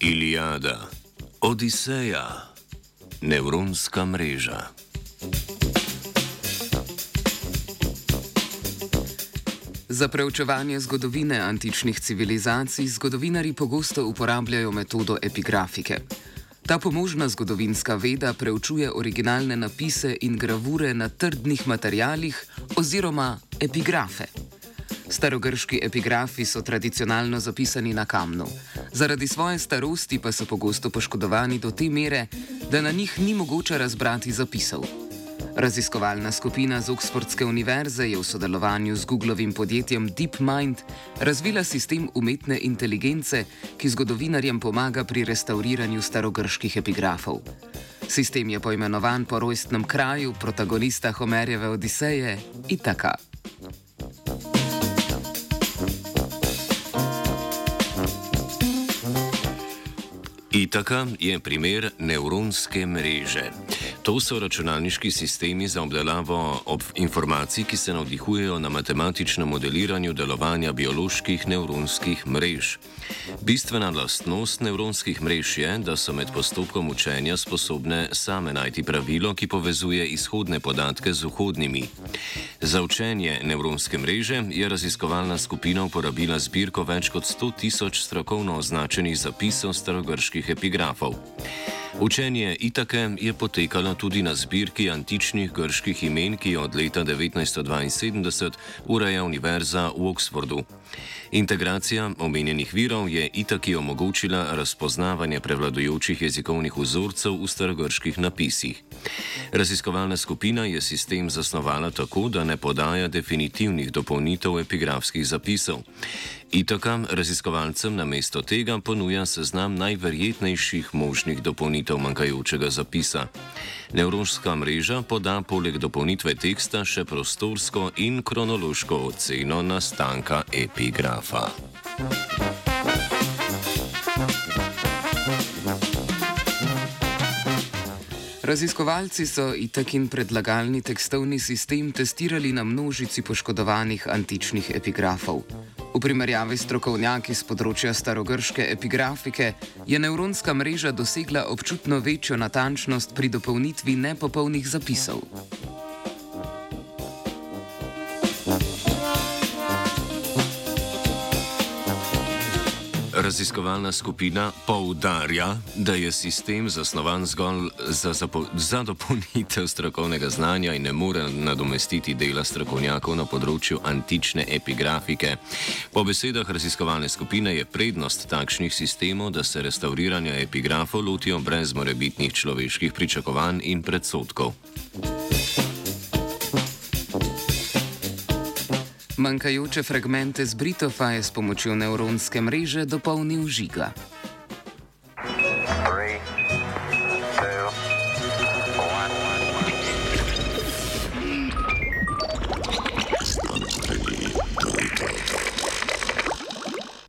Iliada, Odiseja, nevronska mreža. Za preučevanje zgodovine antičnih civilizacij zgodovinari pogosto uporabljajo metodo epigrafike. Ta pomožna zgodovinska veda preučuje originalne napise in gravure na trdnih materialih oziroma epigrafe. Starogrški epigrafi so tradicionalno zapisani na kamnu, zaradi svoje starosti pa so pogosto poškodovani do te mere, da na njih ni mogoče razbrati zapisov. Raziskovalna skupina z Oxfordske univerze je v sodelovanju z Googlovim podjetjem DeepMind razvila sistem umetne inteligence, ki zgodovinarjem pomaga pri restauriranju starogrških epigrafov. Sistem je poimenovan po rojstnem kraju protagonista Homerjeve Odiseje Itaka. Itaka je primer nevronske mreže. To so računalniški sistemi za obdelavo ob informacij, ki se navdihujejo na matematičnem modeliranju delovanja bioloških nevronskih mrež. Bistvena lastnost nevronskih mrež je, da so med postopkom učenja sposobne same najti pravilo, ki povezuje izhodne podatke z vhodnimi. Za učenje nevronske mreže je raziskovalna skupina uporabila zbirko več kot 100 tisoč strokovno označenih zapisov starogrških epigrafov. Učenje Itake je potekalo tudi na zbirki antičnih grških imen, ki jo od leta 1972 ureja Univerza v Oxfordu. Integracija omenjenih virov je Itaki omogočila razpoznavanje prevladujočih jezikovnih vzorcev v starogrških napisih. Raziskovalna skupina je sistem zasnovala tako, da ne podaja definitivnih dopolnitev epigrafskih zapisov. Itaka raziskovalcem na mesto tega ponuja seznam najverjetnejših možnih dopolnitev manjkajočega zapisa. Nevronska mreža poda poleg dopolnitve teksta še prostorsko in kronološko oceno nastanka epigrafa. Raziskovalci so itakin predlagalni tekstovni sistem testirali na množici poškodovanih antičnih epigrafov. V primerjavi s strokovnjaki z področja starogrške epigrafike je nevronska mreža dosegla občutno večjo natančnost pri dopolnitvi nepopolnih zapisov. Raziskovalna skupina poudarja, da je sistem zasnovan zgolj za, za dopolnitev strokovnega znanja in ne more nadomestiti dela strokovnjakov na področju antične epigrafike. Po besedah raziskovalne skupine je prednost takšnih sistemov, da se restauriranja epigrafov lotijo brez morebitnih človeških pričakovanj in predsotkov. Manjkajoče fragmente z Britofa je s pomočjo nevronske mreže dopolnil žiga.